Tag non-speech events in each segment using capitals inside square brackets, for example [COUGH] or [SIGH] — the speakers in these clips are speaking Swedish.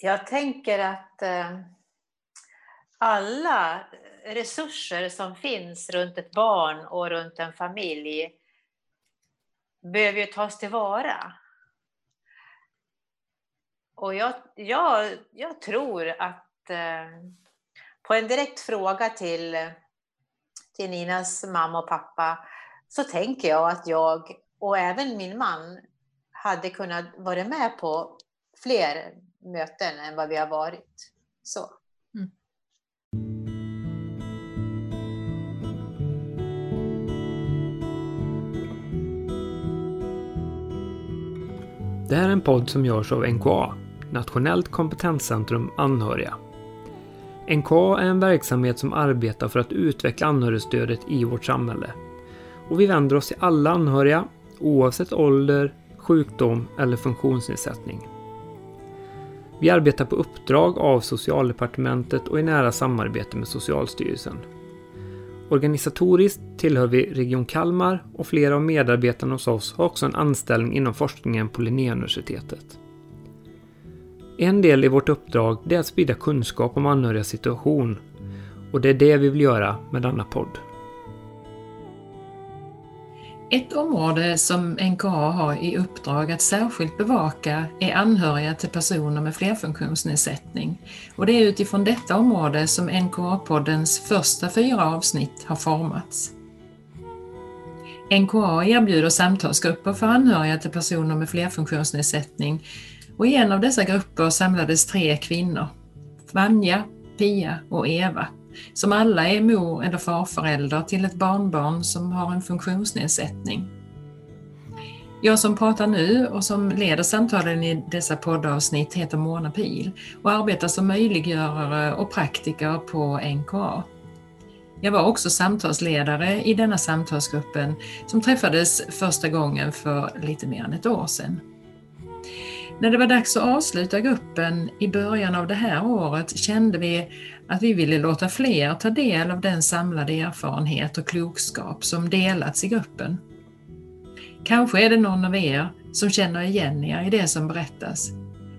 Jag tänker att eh, alla resurser som finns runt ett barn och runt en familj behöver ju tas tillvara. Och jag, jag, jag tror att eh, på en direkt fråga till, till Ninas mamma och pappa så tänker jag att jag och även min man hade kunnat vara med på fler möten än vad vi har varit. Så. Mm. Det här är en podd som görs av NKA, Nationellt kompetenscentrum anhöriga. NKA är en verksamhet som arbetar för att utveckla anhörigstödet i vårt samhälle. Och vi vänder oss till alla anhöriga, oavsett ålder, sjukdom eller funktionsnedsättning. Vi arbetar på uppdrag av Socialdepartementet och i nära samarbete med Socialstyrelsen. Organisatoriskt tillhör vi Region Kalmar och flera av medarbetarna hos oss har också en anställning inom forskningen på Linnéuniversitetet. En del i vårt uppdrag är att sprida kunskap om anhörigas situation och det är det vi vill göra med denna podd. Ett område som NKA har i uppdrag att särskilt bevaka är anhöriga till personer med flerfunktionsnedsättning. Och det är utifrån detta område som NKA-poddens första fyra avsnitt har formats. NKA erbjuder samtalsgrupper för anhöriga till personer med flerfunktionsnedsättning och i en av dessa grupper samlades tre kvinnor, Vanja, Pia och Eva, som alla är mor eller farförälder till ett barnbarn som har en funktionsnedsättning. Jag som pratar nu och som leder samtalen i dessa poddavsnitt heter Mona Pil och arbetar som möjliggörare och praktiker på NKA. Jag var också samtalsledare i denna samtalsgruppen som träffades första gången för lite mer än ett år sedan. När det var dags att avsluta gruppen i början av det här året kände vi att vi ville låta fler ta del av den samlade erfarenhet och klokskap som delats i gruppen. Kanske är det någon av er som känner igen er i det som berättas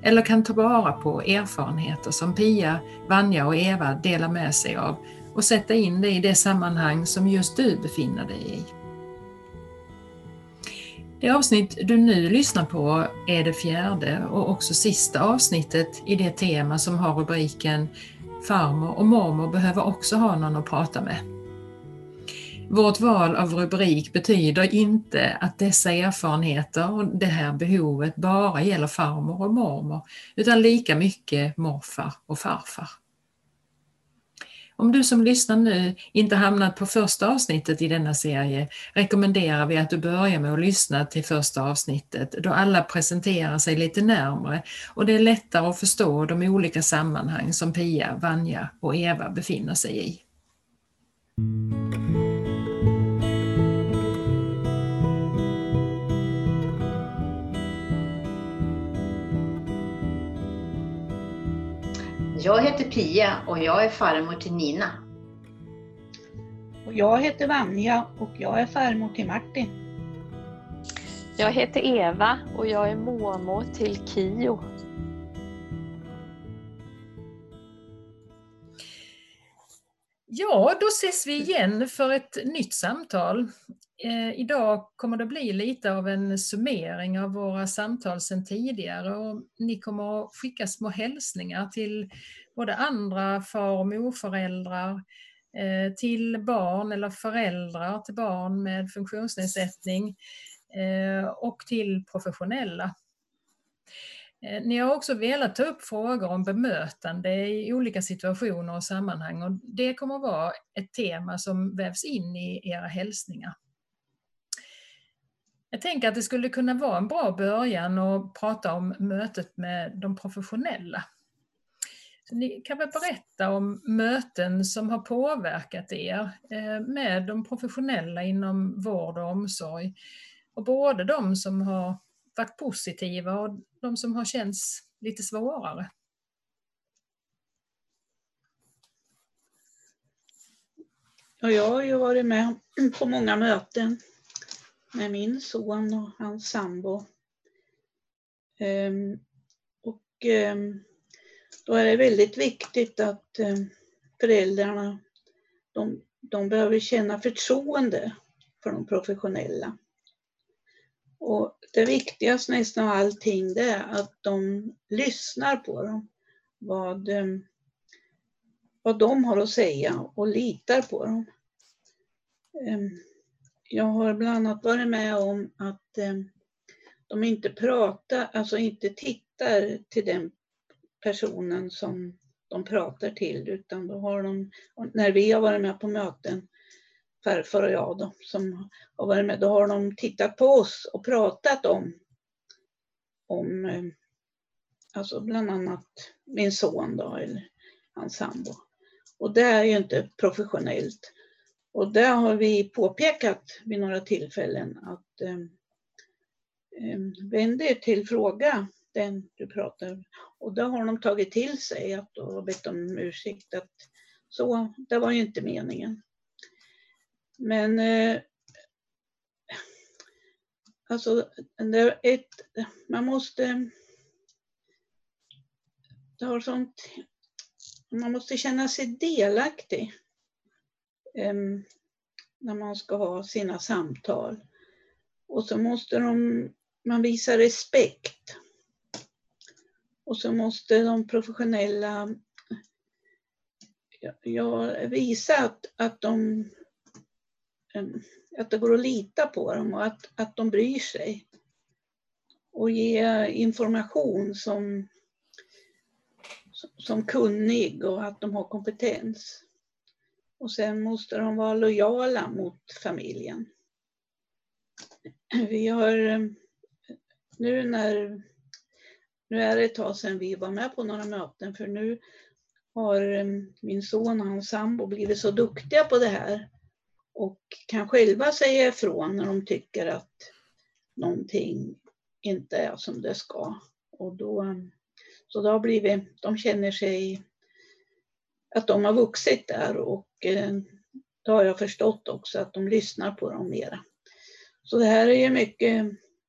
eller kan ta vara på erfarenheter som Pia, Vanja och Eva delar med sig av och sätta in det i det sammanhang som just du befinner dig i. Det avsnitt du nu lyssnar på är det fjärde och också sista avsnittet i det tema som har rubriken Farmor och mormor behöver också ha någon att prata med. Vårt val av rubrik betyder inte att dessa erfarenheter och det här behovet bara gäller farmor och mormor, utan lika mycket morfar och farfar. Om du som lyssnar nu inte hamnat på första avsnittet i denna serie rekommenderar vi att du börjar med att lyssna till första avsnittet då alla presenterar sig lite närmre och det är lättare att förstå de olika sammanhang som Pia, Vanja och Eva befinner sig i. Jag heter Pia och jag är farmor till Nina. Och jag heter Vanja och jag är farmor till Martin. Jag heter Eva och jag är mormor till Kio. Ja, då ses vi igen för ett nytt samtal. Eh, idag kommer det bli lite av en summering av våra samtal sedan tidigare och ni kommer att skicka små hälsningar till både andra far och morföräldrar, eh, till barn eller föräldrar till barn med funktionsnedsättning eh, och till professionella. Eh, ni har också velat ta upp frågor om bemötande i olika situationer och sammanhang och det kommer att vara ett tema som vävs in i era hälsningar. Jag tänker att det skulle kunna vara en bra början att prata om mötet med de professionella. Så ni kan väl berätta om möten som har påverkat er eh, med de professionella inom vård och omsorg. Och både de som har varit positiva och de som har känts lite svårare. Ja, jag har ju varit med på många möten med min son och hans sambo. Ehm, och ehm, då är det väldigt viktigt att ehm, föräldrarna de, de behöver känna förtroende för de professionella. Och det viktigaste nästan av allting det är att de lyssnar på dem. Vad, ehm, vad de har att säga och litar på dem. Ehm, jag har bland annat varit med om att ehm, de inte pratar, alltså inte tittar till den personen som de pratar till utan då har de, när vi har varit med på möten, farfar och jag då, som har varit med, då har de tittat på oss och pratat om, om eh, alltså bland annat min son då, eller hans sambo. Och det är ju inte professionellt. Och det har vi påpekat vid några tillfällen att eh, eh, vänd er till fråga den du pratar Och då har de tagit till sig att och bett om ursäkt att så, det var ju inte meningen. Men eh, alltså, det ett, man måste det har sånt, man måste känna sig delaktig eh, när man ska ha sina samtal. Och så måste de, man visa respekt. Och så måste de professionella ja, visa att, att, de, Eh, att det går att lita på dem och att, att de bryr sig. Och ge information som, som kunnig och att de har kompetens. Och sen måste de vara lojala mot familjen. Vi har eh, nu när nu är det ett tag sedan vi var med på några möten för nu har eh, min son och hans sambo blivit så duktiga på det här och kan själva säga ifrån när de tycker att någonting inte är som det ska. Och då, så det har blivit, de känner sig att de har vuxit där och eh, det då har jag förstått också att de lyssnar på dem mera. Så det här är ju mycket,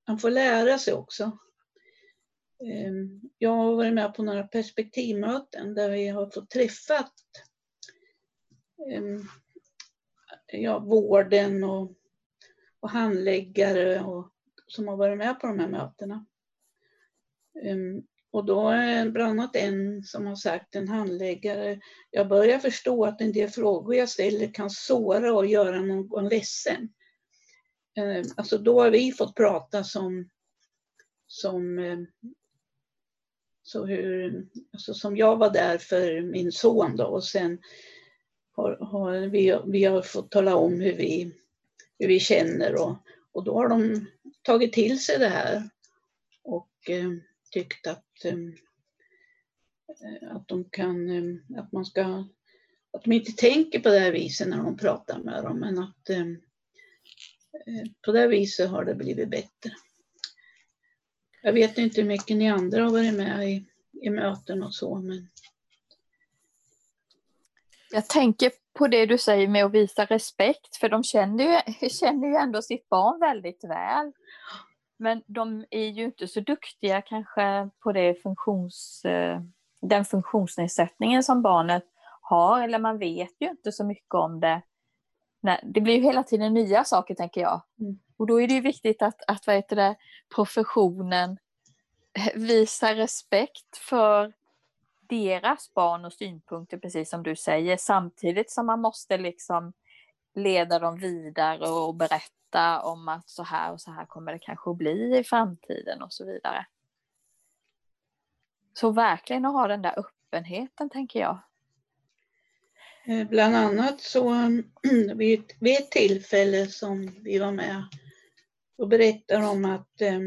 man får lära sig också. Eh, jag har varit med på några perspektivmöten där vi har fått träffat eh, ja, vården och, och handläggare och, som har varit med på de här mötena. Um, och då är bland annat en som har sagt, en handläggare, jag börjar förstå att en del frågor jag ställer kan såra och göra någon ledsen. Ehm, alltså då har vi fått prata som, som ehm, så hur, alltså som jag var där för min son då och sen har, har vi, vi har fått tala om hur vi, hur vi känner och, och då har de tagit till sig det här och eh, tyckt att, eh, att de kan, eh, att man ska, att de inte tänker på det här viset när de pratar med dem men att eh, eh på det här viset har det blivit bättre. Jag vet inte hur mycket ni andra har varit med i, i möten och så, men... Jag tänker på det du säger med att visa respekt, för de känner ju, [LAUGHS] känner ju ändå sitt barn väldigt väl. Men de är ju inte så duktiga kanske på det funktions, eh, den funktionsnedsättningen som barnet har, eller man vet ju inte så mycket om det. Det blir ju hela tiden nya saker, tänker jag. Mm. Och då är det ju viktigt att, att vad heter det, professionen [LAUGHS] visar respekt för deras barn och synpunkter, precis som du säger, samtidigt som man måste liksom leda dem vidare och berätta om att så här och så här kommer det kanske att bli i framtiden och så vidare. Så verkligen att ha den där öppenheten, tänker jag. Eh, bland annat så mm, [CLEARS THROAT] vid ett tillfälle som vi var med och berättar om att eh,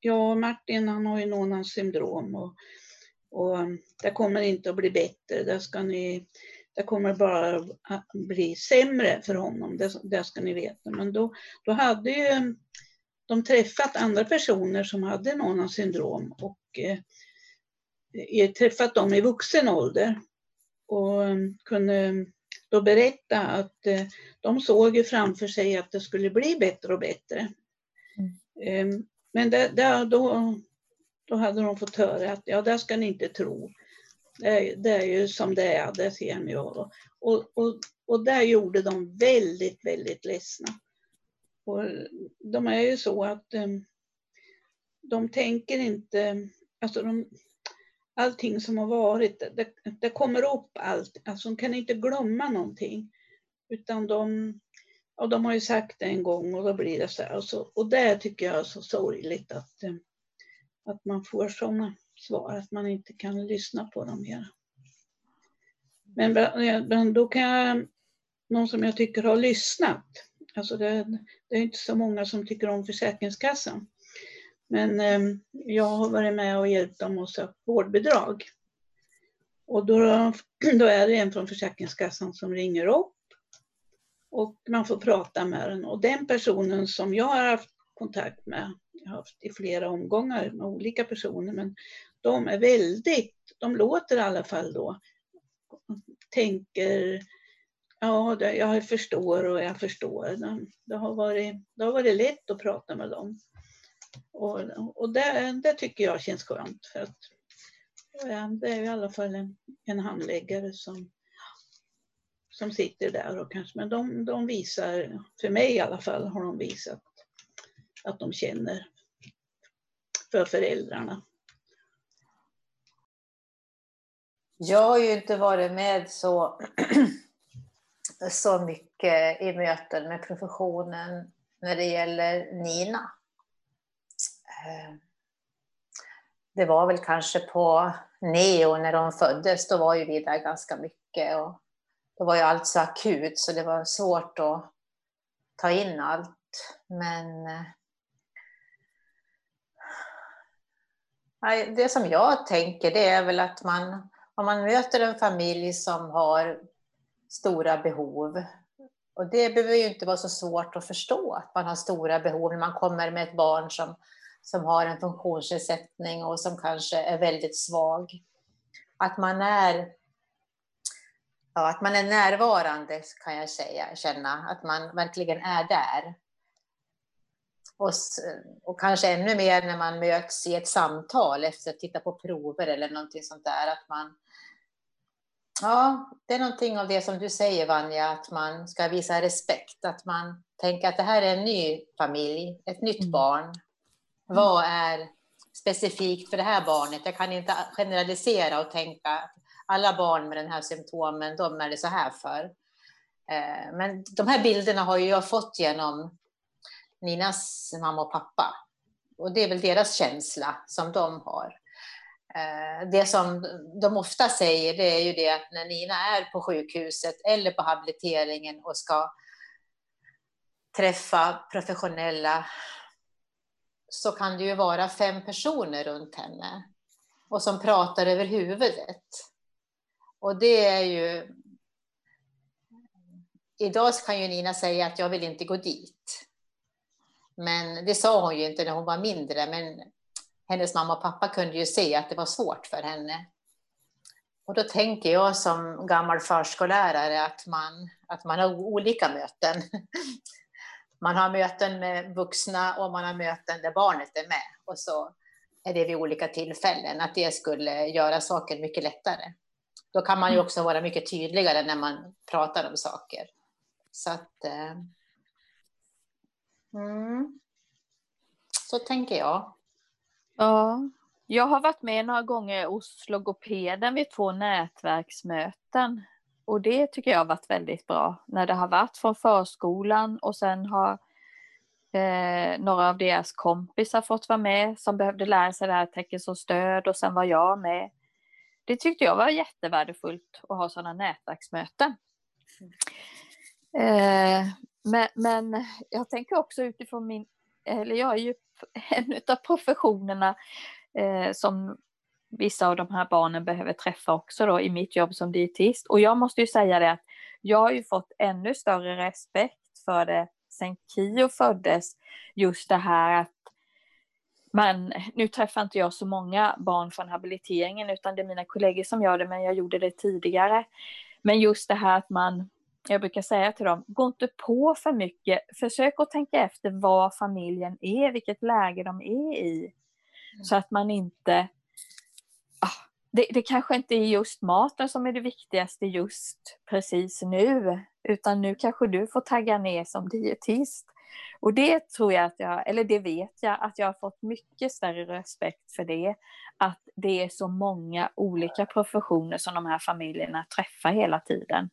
ja, Martin han har ju Nonas syndrom och, och det kommer inte att bli bättre. Det, ska ni, det kommer bara att bli sämre för honom, det, det ska ni veta. Men då, då hade ju de träffat andra personer som hade Nonans syndrom och eh, träffat dem i vuxen ålder och kunde då berätta att eh, de såg ju framför sig att det skulle bli bättre och bättre. Mm. Eh, men det, det, då, då hade de fått höra att ja, det ska ni inte tro. Det är, det är ju som det är, det ser ni. Och, och, och, och där gjorde de väldigt, väldigt ledsna. Och de är ju så att um, de tänker inte, alltså de, allting som har varit, det, det kommer upp allt, alltså de kan inte glömma någonting. Utan de, och de har ju sagt det en gång och då blir det så här. Och, så, och det tycker jag är så sorgligt att, um, att man får sådana svar, att man inte kan lyssna på dem mer. Men, men då kan jag, någon som jag tycker har lyssnat, alltså det, det är inte så många som tycker om Försäkringskassan, men eh, jag har varit med och hjälpt dem att söka vårdbidrag. Och då, [CLEARS THROAT] då är det en från Försäkringskassan som ringer upp och man får prata med den. Och den personen som jag har haft kontakt med, jag har haft i flera omgångar med olika personer, men de är väldigt, de låter i alla fall då, tänker, ja, jag förstår och jag förstår. Det har varit, det har varit lätt att prata med dem. Och, och det, det tycker jag känns skönt. För att, det är i alla fall en, en handläggare som, som sitter där. Och kanske, men de, de visar, för mig i alla fall, har de visat att de känner för föräldrarna. Jag har ju inte varit med så, [CLEARS THROAT] så mycket i möten med professionen när det gäller Nina. Eh, det var väl kanske på Neo när hon föddes, då var ju vi där ganska mycket. Och då var ju allt så akut så det var svårt att ta in allt. Men eh, det som jag tänker det är väl att man, om man möter en familj som har stora behov, och det behöver ju inte vara så svårt att förstå att man har stora behov när man kommer med ett barn som som har en funktionsnedsättning och som kanske är väldigt svag. Att man är, ja, att man är närvarande kan jag säga, känna, att man verkligen är där. Och, och kanske ännu mer när man möts i ett samtal efter att titta på prover eller någonting sånt där. Att man, ja, det är någonting av det som du säger Vanja, att man ska visa respekt. Att man tänker att det här är en ny familj, ett nytt mm. barn. Vad är specifikt för det här barnet? Jag kan inte generalisera och tänka att alla barn med den här symptomen, de är det så här för. Eh, men de här bilderna har jag fått genom Ninas mamma och pappa. Och det är väl deras känsla som de har. Eh, det som de ofta säger det är ju det att när Nina är på sjukhuset eller på habiliteringen och ska träffa professionella så kan det ju vara fem personer runt henne och som pratar över huvudet. Och det är ju... Idag kan ju Nina säga att jag vill inte gå dit. Men det sa hon ju inte när hon var mindre, men hennes mamma och pappa kunde ju se att det var svårt för henne. Och då tänker jag som gammal förskollärare att man, att man har olika möten. [LAUGHS] Man har möten med vuxna och man har möten där barnet är med. Och så är det vid olika tillfällen, att det skulle göra saker mycket lättare. Då kan man ju mm. också vara mycket tydligare när man pratar om saker. Så att... Mm, så tänker jag. Ja, jag har varit med några gånger hos logopeden vid två nätverksmöten. Och det tycker jag har varit väldigt bra. När det har varit från förskolan och sen har eh, några av deras kompisar fått vara med som behövde lära sig det här tecken som stöd och sen var jag med. Det tyckte jag var jättevärdefullt att ha sådana nätverksmöten. Eh, men, men jag tänker också utifrån min, eller jag är ju [LAUGHS] en av professionerna eh, som vissa av de här barnen behöver träffa också då i mitt jobb som dietist. Och jag måste ju säga det att jag har ju fått ännu större respekt för det sen Kio föddes. Just det här att man, nu träffar inte jag så många barn från habiliteringen utan det är mina kollegor som gör det men jag gjorde det tidigare. Men just det här att man, jag brukar säga till dem, gå inte på för mycket, försök att tänka efter vad familjen är, vilket läge de är i. Så att man inte det, det kanske inte är just maten som är det viktigaste just precis nu, utan nu kanske du får tagga ner som dietist. Och det tror jag att jag, eller det vet jag, att jag har fått mycket större respekt för det. Att det är så många olika professioner som de här familjerna träffar hela tiden.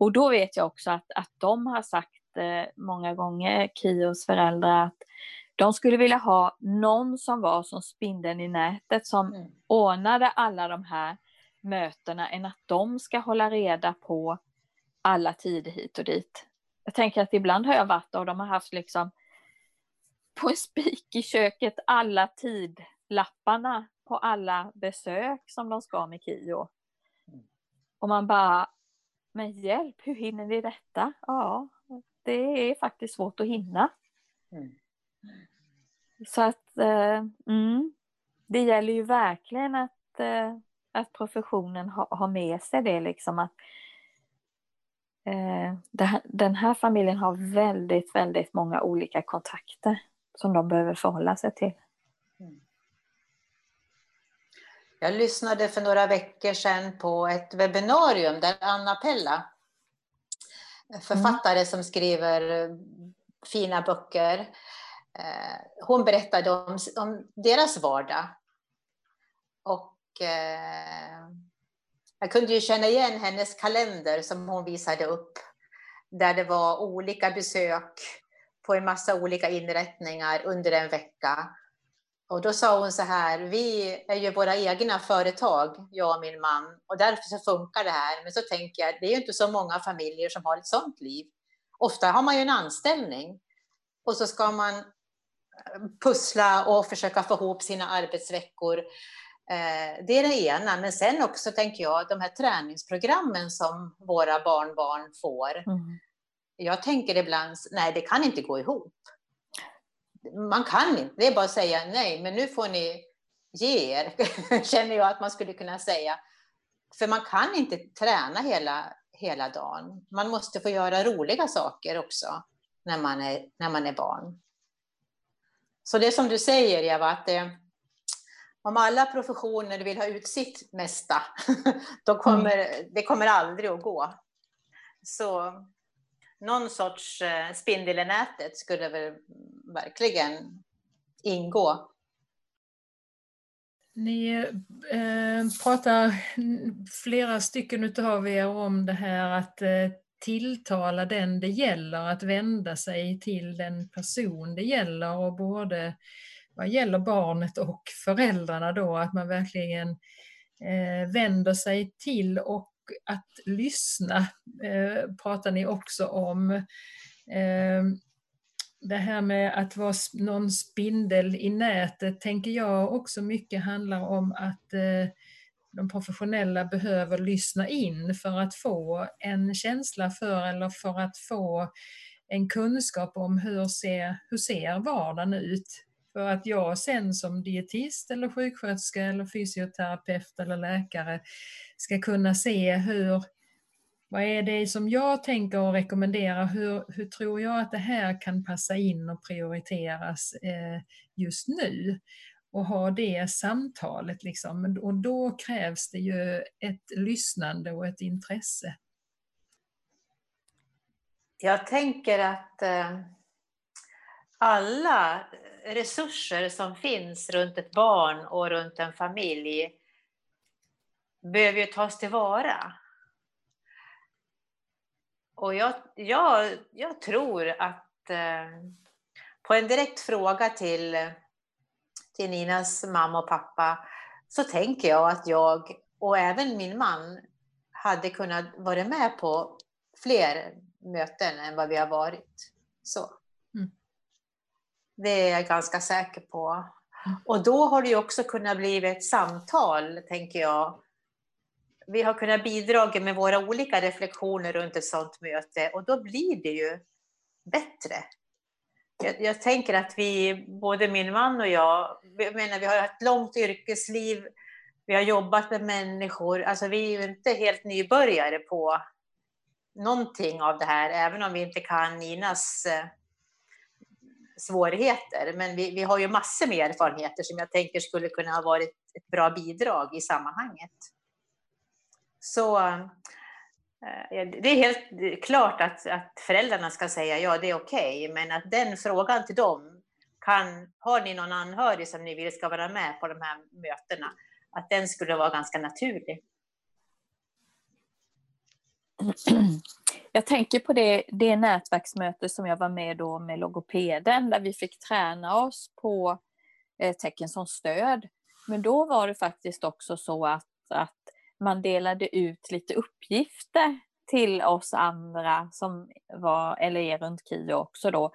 Och då vet jag också att, att de har sagt eh, många gånger, Kios föräldrar, att de skulle vilja ha någon som var som spindeln i nätet som mm. ordnade alla de här mötena än att de ska hålla reda på alla tider hit och dit. Jag tänker att ibland har jag varit och de har haft liksom på en spik i köket alla tidlapparna på alla besök som de ska med Kio. Mm. Och man bara, men hjälp, hur hinner ni detta? Ja, det är faktiskt svårt att hinna. Mm. Så att eh, mm, det gäller ju verkligen att, eh, att professionen ha, har med sig det liksom att eh, det, den här familjen har väldigt, väldigt många olika kontakter som de behöver förhålla sig till. Mm. Jag lyssnade för några veckor sedan på ett webbinarium där Anna Pella, eh, författare mm. som skriver eh, fina böcker, eh, hon berättade om, om deras vardag. Och eh, jag kunde ju känna igen hennes kalender som hon visade upp, där det var olika besök på en massa olika inrättningar under en vecka. Och då sa hon så här, vi är ju våra egna företag, jag och min man, och därför så funkar det här. Men så tänker jag, det är ju inte så många familjer som har ett sånt liv. Ofta har man ju en anställning och så ska man eh, pussla och försöka få ihop sina arbetsveckor. Eh, det är det ena, men sen också tänker jag de här träningsprogrammen som våra barnbarn får. Mm. Jag tänker ibland, nej det kan inte gå ihop man kan inte, det är bara att säga nej, men nu får ni ge er, [LAUGHS] känner jag att man skulle kunna säga. För man kan inte träna hela, hela dagen. Man måste få göra roliga saker också när man är, när man är barn. Så det är som du säger Eva, att det, om alla professioner vill ha ut sitt mesta, [LAUGHS] då kommer mm. det kommer aldrig att gå. Så någon sorts eh, spindel i nätet skulle väl verkligen ingå. Ni eh, pratar flera stycken av er om det här att eh, tilltala den det gäller, att vända sig till den person det gäller och både vad gäller barnet och föräldrarna då, att man verkligen eh, vänder sig till och att lyssna eh, pratar ni också om. Eh, det här med att vara någon spindel i nätet tänker jag också mycket handlar om att eh, de professionella behöver lyssna in för att få en känsla för eller för att få en kunskap om hur ser, hur ser vardagen ut. För att jag sen som dietist eller sjuksköterska eller fysioterapeut eller läkare ska kunna se hur, vad är det som jag tänker och rekommenderar, hur, hur tror jag att det här kan passa in och prioriteras eh, just nu? Och ha det samtalet liksom. Och då krävs det ju ett lyssnande och ett intresse. Jag tänker att eh, alla resurser som finns runt ett barn och runt en familj behöver ju tas tillvara. Och jag, jag, jag tror att eh, på en direkt fråga till, till Ninas mamma och pappa så tänker jag att jag och även min man hade kunnat vara med på fler möten än vad vi har varit. Så. Det är jag ganska säker på. Och då har det ju också kunnat bli ett samtal, tänker jag, vi har kunnat bidra med våra olika reflektioner runt ett sådant möte och då blir det ju bättre. Jag, jag, tänker att vi, både min man och jag, jag menar, vi har ett långt yrkesliv, vi har jobbat med människor, alltså vi är ju inte helt nybörjare på någonting av det här, även om vi inte kan Ninas eh, svårigheter. Men vi, vi har ju massor med erfarenheter som jag tänker skulle kunna ha varit ett bra bidrag i sammanhanget. Så eh, det är helt klart att, att föräldrarna ska säga ja, det är okej, okay, men att den frågan till dem, kan, har ni någon anhörig som ni vill ska vara med på de här mötena, att den skulle vara ganska naturlig. [CLEARS THROAT] Jag tänker på det, det nätverksmöte som jag var med då med logopeden, där vi fick träna oss på eh, tecken som stöd. Men då var det faktiskt också så att, att man delade ut lite uppgifter till oss andra som var, eller er runt KIO också då.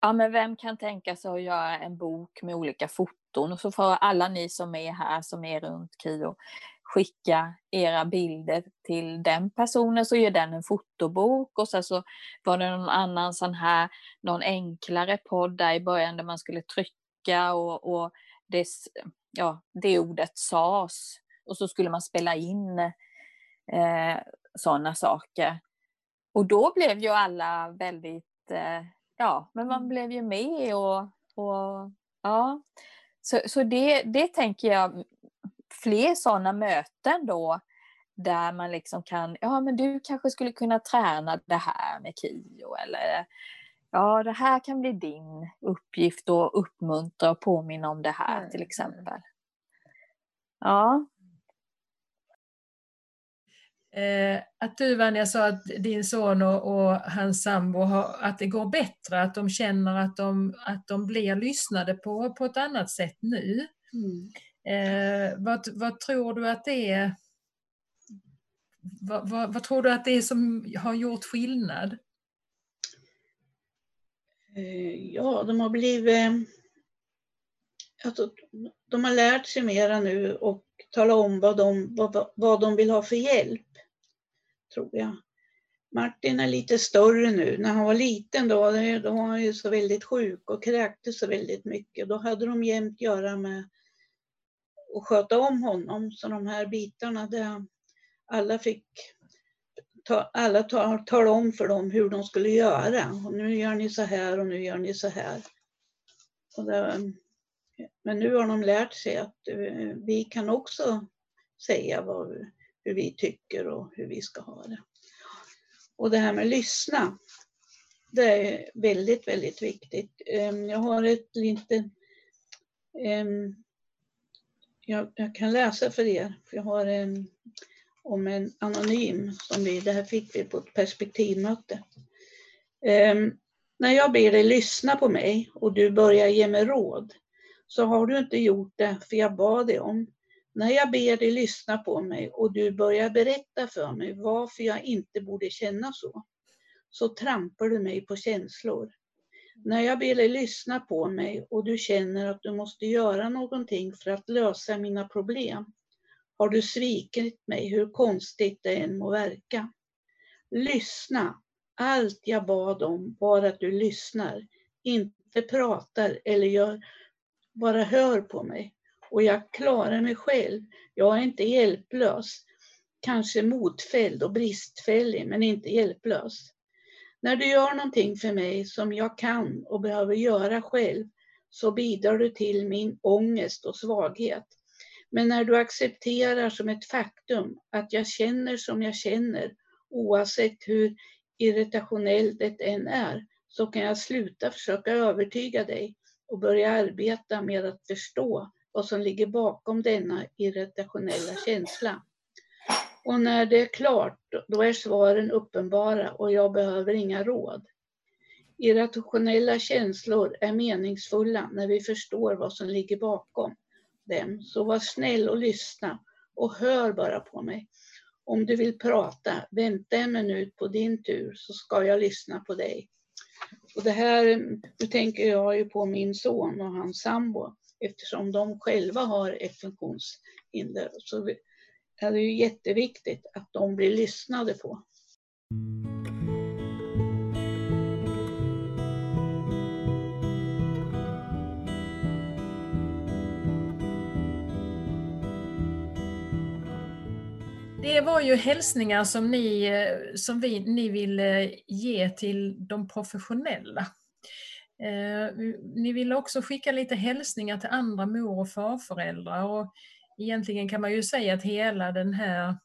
Ja, men vem kan tänka sig att göra en bok med olika foton? Och så får alla ni som är här, som är runt KIO, skicka era bilder till den personen så gör den en fotobok och sen så var det någon annan sån här, någon enklare podd där i början där man skulle trycka och, och det, ja, det ordet sades och så skulle man spela in eh, sådana saker. Och då blev ju alla väldigt, eh, ja, men man mm. blev ju med och, och ja. Så, så det, det tänker jag fler sådana möten då där man liksom kan, ja men du kanske skulle kunna träna det här med KIO eller ja det här kan bli din uppgift och uppmuntra och påminna om det här mm. till exempel. Ja. Eh, att du Vanja sa att din son och, och hans sambo, har, att det går bättre, att de känner att de, att de blir lyssnade på på ett annat sätt nu. Mm. Eh, vad, vad, tror du att det är? Vad, vad, vad, tror du att det är som har gjort skillnad? Eh, ja, de har blivit... Eh, alltså, de har lärt sig mera nu och tala om vad de, vad, vad de vill ha för hjälp, tror jag. Martin är lite större nu. När han var liten då, då var han ju så väldigt sjuk och kräktes så väldigt mycket. Då hade de jämt göra med och sköta om honom. Så de här bitarna, det, alla fick ta, alla ta, tala om för dem hur de skulle göra. Och nu gör ni så här och nu gör ni så här. Det, men nu har de lärt sig att eh, vi kan också säga vad, hur vi tycker och hur vi ska ha det. Och det här med lyssna, det är väldigt, väldigt viktigt. Ehm, jag har ett litet ehm, jag, jag, kan läsa för er, för jag har en om en anonym, som vi, det här fick vi på ett perspektivmöte. Um, när jag ber dig lyssna på mig och du börjar ge mig råd, så har du inte gjort det för jag bad dig om. När jag ber dig lyssna på mig och du börjar berätta för mig varför jag inte borde känna så, så trampar du mig på känslor. När jag ber dig lyssna på mig och du känner att du måste göra någonting för att lösa mina problem, har du svikit mig hur konstigt det än må verka. Lyssna. Allt jag bad om var att du lyssnar, inte pratar eller gör, bara hör på mig. Och jag klarar mig själv. Jag är inte hjälplös. Kanske motfälld och bristfällig, men inte hjälplös. När du gör någonting för mig som jag kan och behöver göra själv så bidrar du till min ångest och svaghet. Men när du accepterar som ett faktum att jag känner som jag känner oavsett hur irritationellt det än är så kan jag sluta försöka övertyga dig och börja arbeta med att förstå vad som ligger bakom denna irritationella känsla. Och när det är klart, då är svaren uppenbara och jag behöver inga råd. Irrationella känslor är meningsfulla när vi förstår vad som ligger bakom dem. Så var snäll och lyssna och hör bara på mig. Om du vill prata, vänta en minut på din tur så ska jag lyssna på dig. Och det här, nu tänker jag ju på min son och hans sambo eftersom de själva har ett funktionshinder. Så är det ju jätteviktigt att de blir lyssnade på. Det var ju hälsningar som ni, som vi, ni ville ge till de professionella. Eh, ni ville också skicka lite hälsningar till andra mor och farföräldrar och egentligen kan man ju säga att hela den här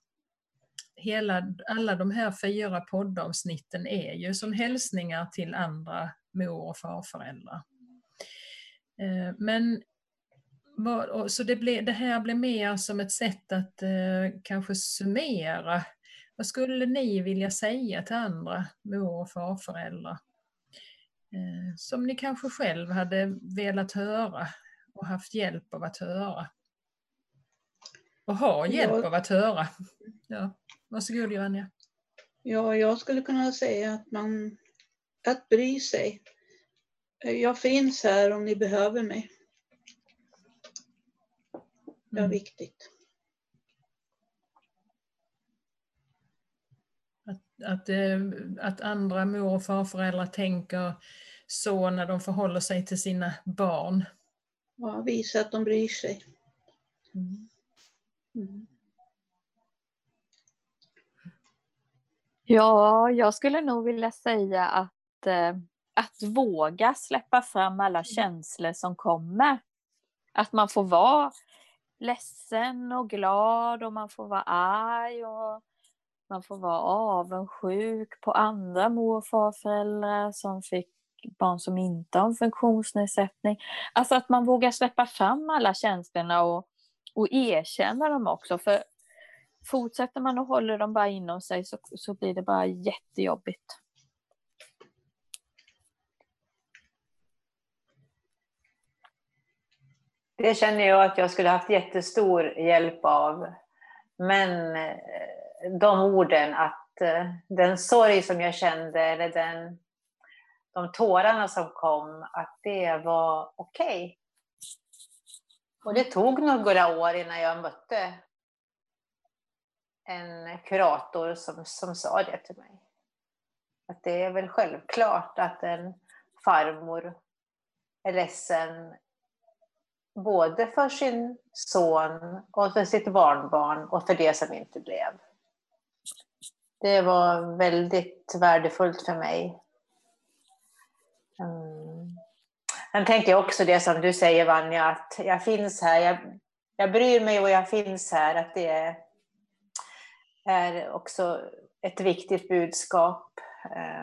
hela, alla de här fyra poddavsnitten är ju som hälsningar till andra mor och farföräldrar. Eh, men så det, blev, det här blir mer som ett sätt att eh, kanske summera. Vad skulle ni vilja säga till andra mor och farföräldrar? Eh, som ni kanske själv hade velat höra och haft hjälp av att höra. Och ha hjälp ja. av att höra. Ja. Varsågod Johanna. Ja, jag skulle kunna säga att man att bry sig. Jag finns här om ni behöver mig. Det är mm. viktigt. Att, att, eh, att andra mor och farföräldrar tänker så när de förhåller sig till sina barn. Ja, visa att de bryr sig. Mm. Mm. Ja, jag skulle nog vilja säga att, eh, att våga släppa fram alla känslor som kommer. Att man får vara ledsen och glad och man får vara arg och man får vara avundsjuk på andra mor och farföräldrar som fick barn som inte har en funktionsnedsättning. Alltså att man vågar släppa fram alla känslorna och, och erkänna dem också. För fortsätter man och håller dem bara inom sig så, så blir det bara jättejobbigt. Det känner jag att jag skulle haft jättestor hjälp av. Men eh, de orden att eh, den sorg som jag kände eller den, de tårarna som kom, att det var okej. Okay. Och det tog några år innan jag mötte en kurator som, som sa det till mig. Att det är väl självklart att en farmor är ledsen både för sin son och för sitt barnbarn och för det som inte blev. Det var väldigt värdefullt för mig. Mm. Sen tänker jag också det som du säger Vanja, att jag finns här, jag, jag bryr mig och jag finns här, att det är är också ett viktigt budskap.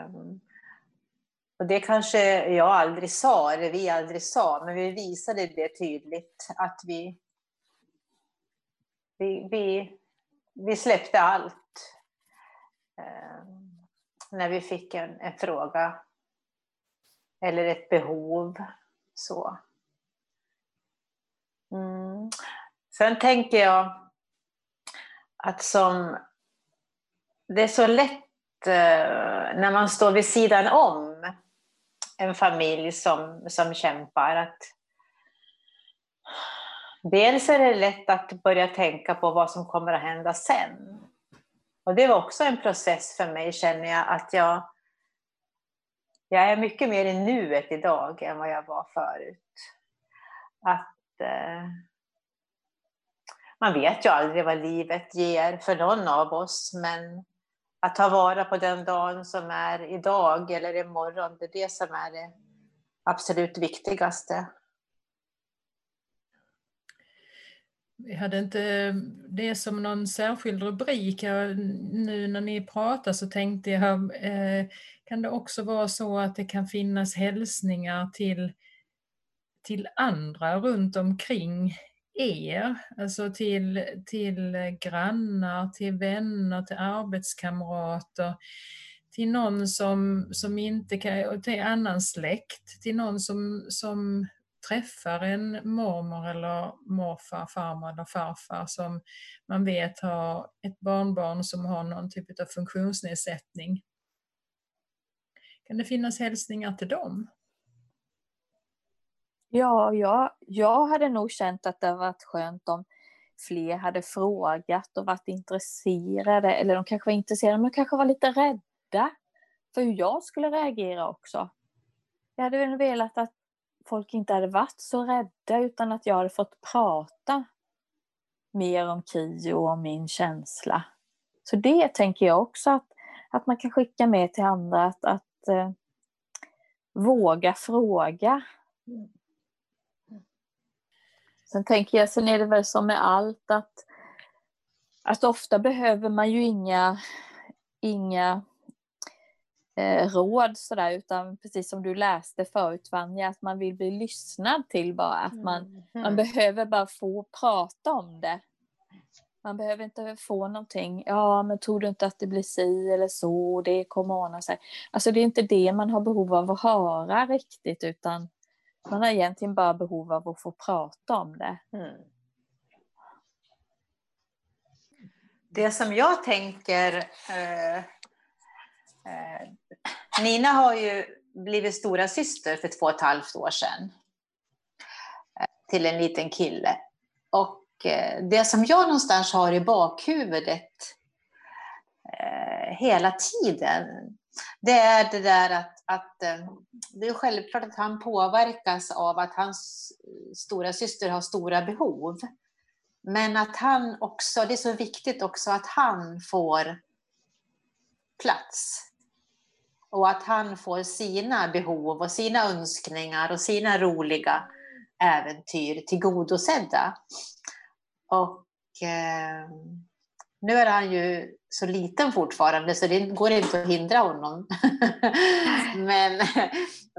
Um, och det kanske jag aldrig sa, eller vi aldrig sa, men vi visade det tydligt att vi, vi, vi, vi släppte allt um, när vi fick en, en fråga eller ett behov. Så. Mm. Sen tänker jag att som det är så lätt eh, när man står vid sidan om en familj som, som kämpar att dels är det lätt att börja tänka på vad som kommer att hända sen. Och det var också en process för mig, känner jag, att jag, jag är mycket mer i nuet idag än vad jag var förut. Att eh, man vet ju aldrig vad livet ger för någon av oss, men att ta vara på den dagen som är idag eller imorgon, det är det som är det absolut viktigaste. Vi hade inte det som någon särskild rubrik. Nu när ni pratar så tänkte jag, eh, kan det också vara så att det kan finnas hälsningar till, till andra runt omkring er, alltså till, till grannar, till vänner, till arbetskamrater, till någon som, som inte kan, till annan släkt, till någon som, som träffar en mormor eller morfar, farmor eller farfar som man vet har ett barnbarn som har någon typ av funktionsnedsättning. Kan det finnas hälsningar till dem? Ja, jag, jag hade nog känt att det varit skönt om fler hade frågat och varit intresserade. Eller de kanske var intresserade, men de kanske var lite rädda för hur jag skulle reagera också. Jag hade väl velat att folk inte hade varit så rädda utan att jag hade fått prata mer om Kio och om min känsla. Så det tänker jag också att, att man kan skicka med till andra att, att eh, våga fråga. Sen tänker jag, sen är det väl som med allt att, att ofta behöver man ju inga, inga eh, råd sådär, utan precis som du läste förut Vanja, att man vill bli lyssnad till bara, att man, mm. man behöver bara få prata om det. Man behöver inte få någonting, ja men tror du inte att det blir si eller så, det kommer ordna sig. Alltså det är inte det man har behov av att höra riktigt, utan man har egentligen bara behov av att få prata om det. Mm. Det som jag tänker eh, eh, Nina har ju blivit stora syster för två och ett halvt år sedan. Eh, till en liten kille. Och eh, det som jag någonstans har i bakhuvudet eh, hela tiden, det är det där att, att det är självklart att han påverkas av att hans stora syster har stora behov. Men att han också, det är så viktigt också att han får plats och att han får sina behov och sina önskningar och sina roliga äventyr tillgodosedda. Och eh, nu är han ju så liten fortfarande så det går inte att hindra honom. [LAUGHS] men,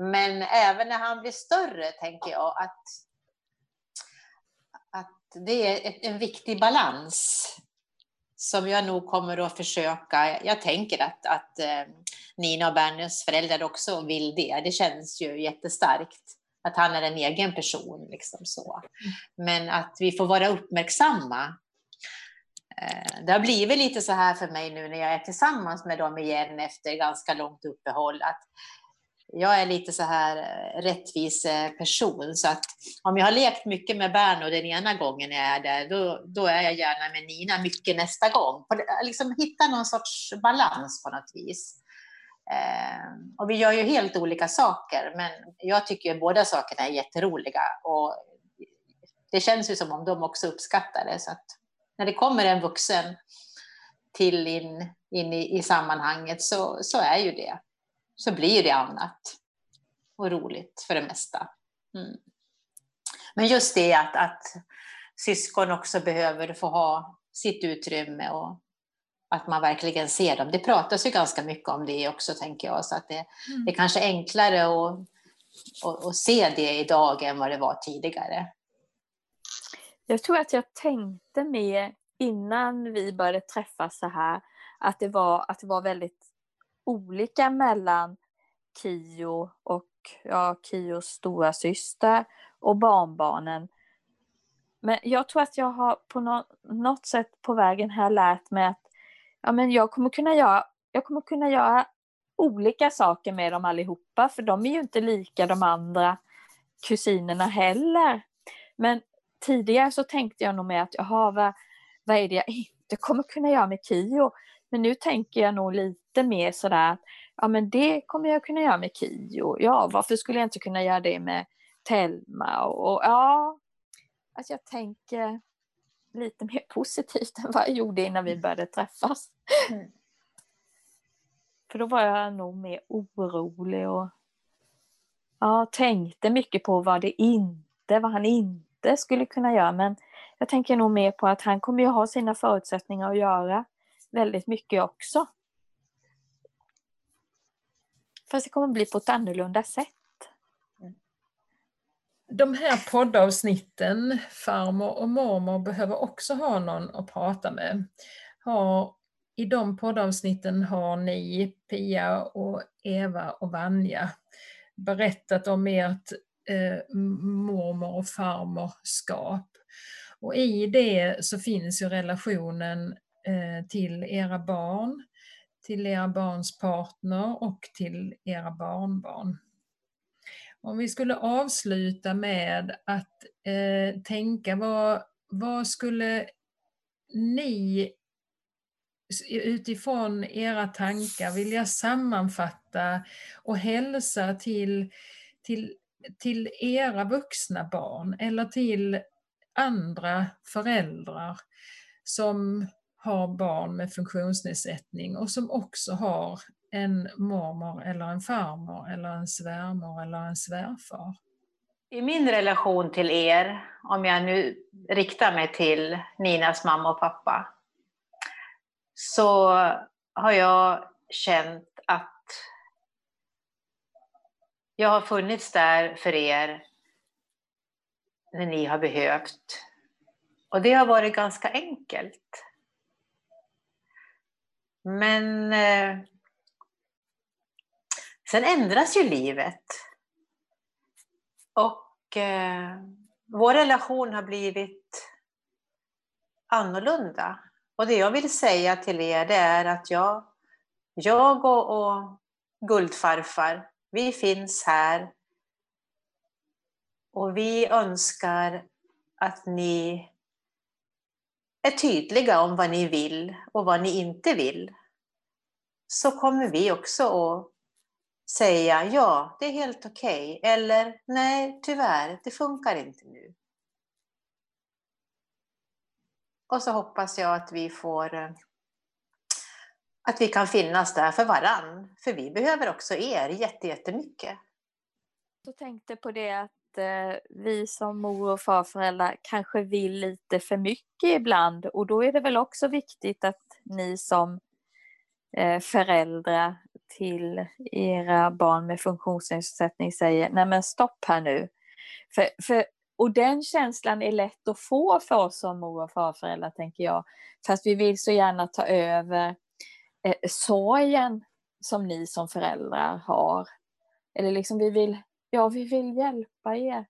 men även när han blir större tänker jag att, att det är en viktig balans som jag nog kommer att försöka. Jag tänker att, att eh, Nina och Berners föräldrar också vill det. Det känns ju jättestarkt att han är en egen person. Liksom så. Men att vi får vara uppmärksamma. Eh, det har blivit lite så här för mig nu när jag är tillsammans med dem igen efter ganska långt uppehåll. Att jag är lite så här eh, rättvis eh, person så att om jag har lekt mycket med Berno den ena gången jag är där, då, då är jag gärna med Nina mycket nästa gång. Eh, liksom hitta någon sorts balans på något vis. Eh, och vi gör ju helt olika saker, men jag tycker båda sakerna är jätteroliga. Och det känns ju som om de också uppskattar det. Så att när det kommer en vuxen till in, in i, i sammanhanget så, så är ju det så blir det annat och roligt för det mesta. Mm. Men just det att, att syskon också behöver få ha sitt utrymme och att man verkligen ser dem. Det pratas ju ganska mycket om det också, tänker jag, så att det, mm. det är kanske enklare att, att, att se det idag än vad det var tidigare. Jag tror att jag tänkte mer innan vi började träffas så här, att det var, att det var väldigt olika mellan Kio och ja, Kios stora syster och barnbarnen. Men jag tror att jag har på något sätt på vägen här lärt mig att ja, men jag, kommer kunna göra, jag kommer kunna göra olika saker med dem allihopa, för de är ju inte lika de andra kusinerna heller. Men tidigare så tänkte jag nog med att, jaha, vad, vad är det jag inte kommer kunna göra med Kio? Men nu tänker jag nog lite mer sådär, ja men det kommer jag kunna göra med Kio. Ja, varför skulle jag inte kunna göra det med Telma? Och, och ja, att jag tänker lite mer [LAUGHS] positivt än vad jag gjorde innan vi började träffas. Mm. [LAUGHS] För då var jag nog mer orolig och ja, tänkte mycket på vad det inte, vad han inte skulle kunna göra. Men jag tänker nog mer på att han kommer ju ha sina förutsättningar att göra väldigt mycket också. Fast det kommer bli på ett annorlunda sätt. De här poddavsnitten, farmor och mormor behöver också ha någon att prata med. Har, I de poddavsnitten har ni, Pia och Eva och Vanja, berättat om ert eh, mormor och farmorskap. Och i det så finns ju relationen Eh, till era barn, till era barns partner och till era barnbarn. Om vi skulle avsluta med att eh, tänka vad, vad skulle ni utifrån era tankar vilja sammanfatta och hälsa till, till, till era vuxna barn eller till andra föräldrar som har barn med funktionsnedsättning och som också har en mormor eller en farmor eller en svärmor eller en svärfar? I min relation till er, om jag nu riktar mig till Ninas mamma och pappa, så har jag känt att jag har funnits där för er när ni har behövt. Och det har varit ganska enkelt. Men eh, sen ändras ju livet. Och eh, vår relation har blivit annorlunda. Och det jag vill säga till er det är att jag, jag och, och Guldfarfar, vi finns här. Och vi önskar att ni är tydliga om vad ni vill och vad ni inte vill. Så kommer vi också att säga ja, det är helt okej. Okay. Eller nej, tyvärr, det funkar inte nu. Och så hoppas jag att vi får att vi kan finnas där för varann. För vi behöver också er jättemycket. Jag tänkte på det att eh, vi som mor och farföräldrar kanske vill lite för mycket ibland och då är det väl också viktigt att ni som eh, föräldrar till era barn med funktionsnedsättning säger nej men stopp här nu. För, för, och den känslan är lätt att få för oss som mor och farföräldrar tänker jag. Fast vi vill så gärna ta över eh, sorgen som ni som föräldrar har. Eller liksom vi vill, ja vi vill hjälpa er.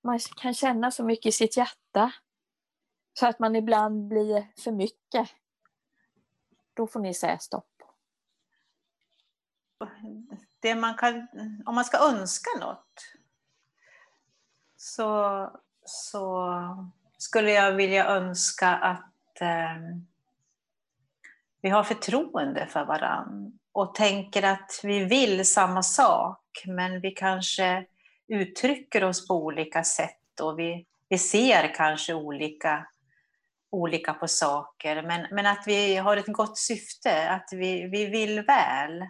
Man kan känna så mycket i sitt hjärta. Så att man ibland blir för mycket. Då får ni säga stopp det man kan, om man ska önska något så, så skulle jag vilja önska att eh, vi har förtroende för varandra. och tänker att vi vill samma sak men vi kanske uttrycker oss på olika sätt och vi, vi ser kanske olika, olika på saker men, men att vi har ett gott syfte, att vi, vi vill väl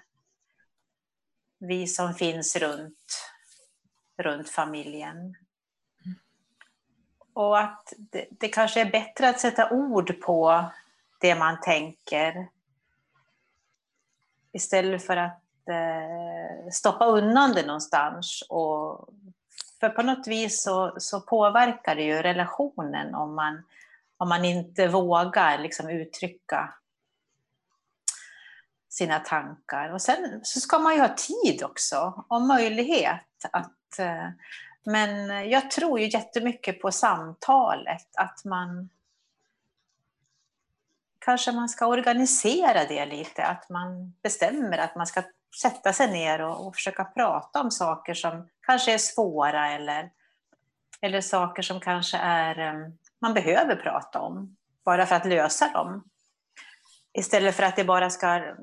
vi som finns runt, runt familjen. Och att det, det, kanske är bättre att sätta ord på det man tänker istället för att eh, stoppa undan det någonstans. Och, för på något vis så, så påverkar det ju relationen om man, om man inte vågar liksom uttrycka sina tankar. Och sen så ska man ju ha tid också och möjlighet att... Eh, men jag tror ju jättemycket på samtalet, att man... Kanske man ska organisera det lite, att man bestämmer att man ska sätta sig ner och, och försöka prata om saker som kanske är svåra eller, eller saker som kanske är, eh, man behöver prata om, bara för att lösa dem. Istället för att det bara ska,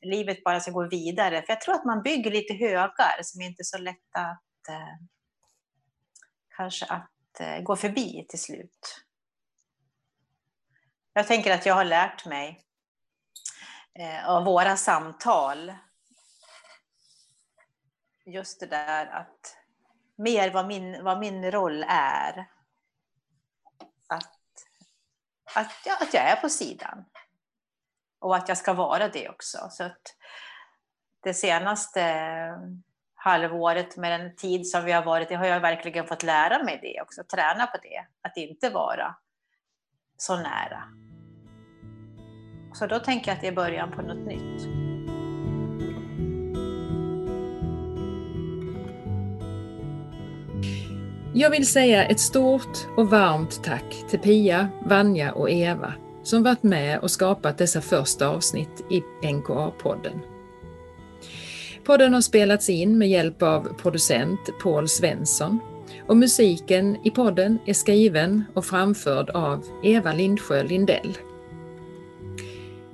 livet bara ska gå vidare. För jag tror att man bygger lite högar som inte är så lätta att eh, kanske att eh, gå förbi till slut. Jag tänker att jag har lärt mig av våra samtal just det där att mer vad min, vad min roll är. Att, att, ja, att jag är på sidan. Och att jag ska vara det också. Så att det senaste halvåret med den tid som vi har varit i har jag verkligen fått lära mig det också, träna på det. Att inte vara så nära. Så då tänker jag att det är början på något nytt. Jag vill säga ett stort och varmt tack till Pia, Vanja och Eva som varit med och skapat dessa första avsnitt i NKA-podden. Podden har spelats in med hjälp av producent Paul Svensson och musiken i podden är skriven och framförd av Eva Lindsjö Lindell.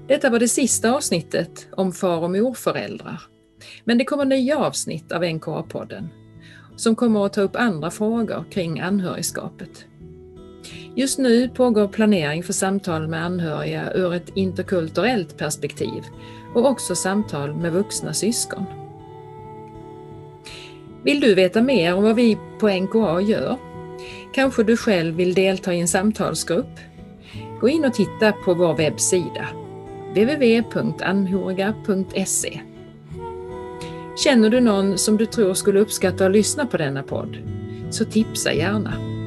Detta var det sista avsnittet om far och morföräldrar. Men det kommer nya avsnitt av NKA-podden som kommer att ta upp andra frågor kring anhörigskapet. Just nu pågår planering för samtal med anhöriga ur ett interkulturellt perspektiv och också samtal med vuxna syskon. Vill du veta mer om vad vi på NKA gör? Kanske du själv vill delta i en samtalsgrupp? Gå in och titta på vår webbsida www.anhoriga.se Känner du någon som du tror skulle uppskatta att lyssna på denna podd? Så tipsa gärna.